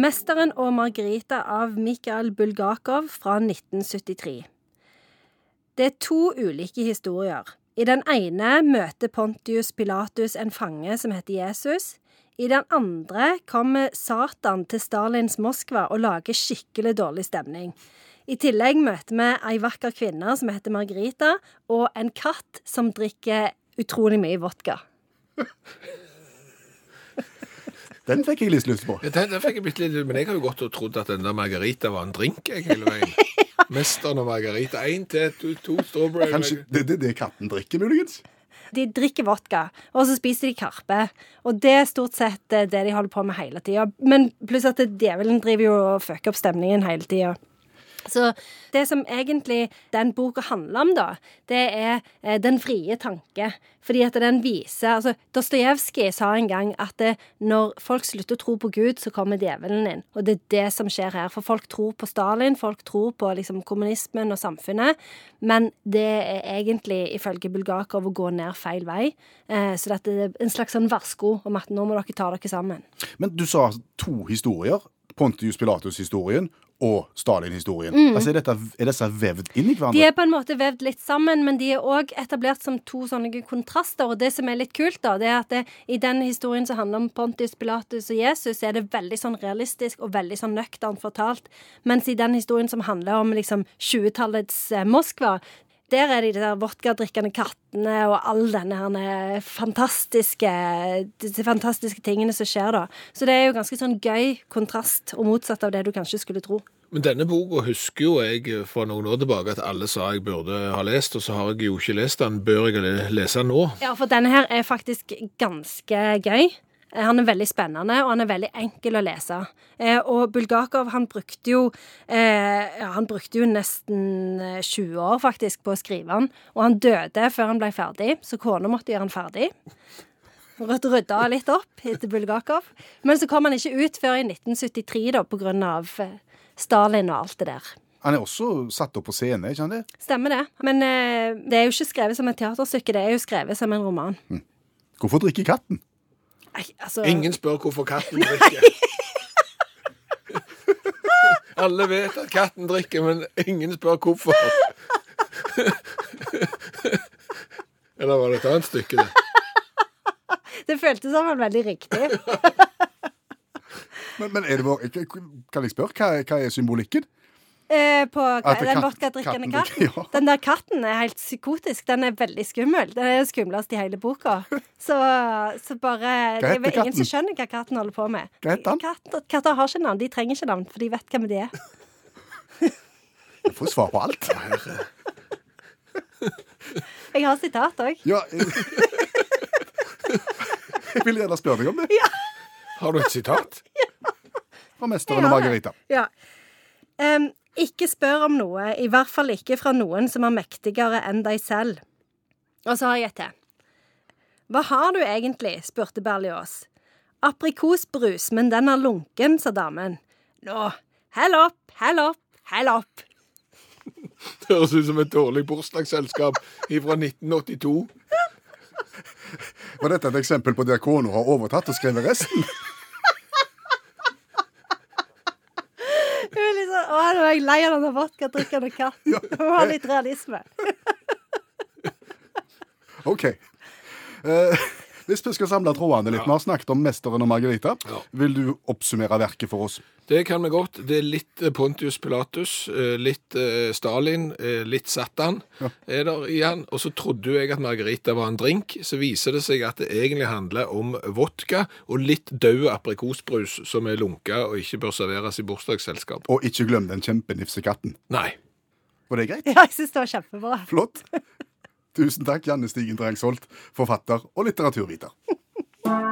'Mesteren og Margarita' av Mikhail Bulgakov fra 1973. Det er to ulike historier. I den ene møter Pontius Pilatus en fange som heter Jesus. I den andre kommer Satan til Stalins Moskva og lager skikkelig dårlig stemning. I tillegg møter vi ei vakker kvinne som heter Margarita, og en katt som drikker utrolig mye vodka. Den fikk jeg litt lyst på. Ja, Den, den fikk jeg bitte litt, men jeg har jo gått og trodd at den der margarita var en drink jeg, hele veien. Mesteren og margarita. Én til, to, to strawberry. Kanskje det er det, det katten drikker, muligens? De drikker vodka, og så spiser de karpe. Og det er stort sett eh, det de holder på med hele tida. Men pluss at djevelen driver jo og fucker opp stemningen hele tida. Så det som egentlig den boka handler om, da, det er eh, den frie tanke. Fordi at den viser altså Dostojevskij sa en gang at det, når folk slutter å tro på Gud, så kommer djevelen inn. Og det er det som skjer her. For folk tror på Stalin, folk tror på liksom, kommunismen og samfunnet. Men det er egentlig, ifølge Bulgakov, å gå ned feil vei. Eh, så dette er en slags sånn varsko om at nå må dere ta dere sammen. Men du sa to historier. Pontius Pilatus-historien og Stalin-historien. Altså, er, dette, er disse vevd inn i hverandre? De er på en måte vevd litt sammen, men de er òg etablert som to sånne kontraster. Og det som er litt kult, da, det er at det, i den historien som handler om Pontius Pilatus og Jesus, er det veldig sånn realistisk og veldig sånn nøkternt fortalt. Mens i den historien som handler om liksom 20-tallets eh, Moskva, der er de der vodkadrikkende kattene og all denne fantastiske disse fantastiske tingene som skjer da. Så det er jo ganske sånn gøy kontrast, og motsatt av det du kanskje skulle tro. Men denne boka husker jo jeg for noen år tilbake at alle sa jeg burde ha lest, og så har jeg jo ikke lest den. Bør jeg lese den nå? Ja, for denne her er faktisk ganske gøy. Eh, Han er veldig spennende, og han er veldig enkel å lese. Eh, og Bulgakov han brukte jo eh, ja, Han brukte jo nesten eh, 20 år faktisk på å skrive han. Og han døde før han ble ferdig, så kona måtte gjøre han ferdig. Rødt rydda litt opp etter Bulgakov. Men så kom han ikke ut før i 1973, da, på grunn av Stalin og alt det der. Han er også satt opp på scene, ikke sant det? Stemmer det. Men eh, det er jo ikke skrevet som et teaterstykke, det er jo skrevet som en roman. Hvorfor drikker katten? Nei, altså... Ingen spør hvorfor katten drikker. Alle vet at katten drikker, men ingen spør hvorfor. Eller var det et annet stykke, det? Det føltes som en veldig riktig. Men, men er det vår, kan jeg spørre, hva, hva er symbolikken? Eh, på At den vodkadrikkende katten katten. ja. Den der katten er helt psykotisk. Den er veldig skummel. Den er jo skumleste i hele boka. Så, så bare Det er ingen som skjønner hva katten holder på med. Hva heter han? Katter, katter har ikke navn. De trenger ikke navn, for de vet hvem de er. Jeg får svar på alt. Jeg har sitat òg. Ja, jeg, jeg vil gjerne spørre deg om det. Har du et sitat? Ja. Fra mesteren og Margarita. Ja. Em, ikke spør om noe, i hvert fall ikke fra noen som er mektigere enn deg selv. Og så har jeg et til. Hva har du egentlig? spurte Berlioz. Aprikosbrus, men den er lunken, sa damen. Nå, hell opp, hell opp, hell opp. Det høres ut som et dårlig bursdagsselskap fra 1982. Var dette et eksempel på der kona har overtatt og skrevet resten? Hun er litt sånn, Å, nå er jeg lei av denne vodkadrikkende katten. Hun må ha litt realisme. OK. Eh, hvis vi skal samle trådene litt, vi har snakket om mesteren og Margarita. Ja. Vil du oppsummere verket for oss? Det kan vi godt. Det er litt eh, Pontius Pilatus, eh, litt eh, Stalin, litt Satan er der igjen. Og så trodde jeg at Margarita var en drink. Så viser det seg at det egentlig handler om vodka og litt død aprikosbrus som er lunka og ikke bør serveres i bursdagsselskap. Og ikke glem den kjempenifse katten. Nei. Var det greit? Ja, jeg syns det var kjempebra. Flott. Tusen takk, Janne Stigen Drangsholt, forfatter og litteraturviter.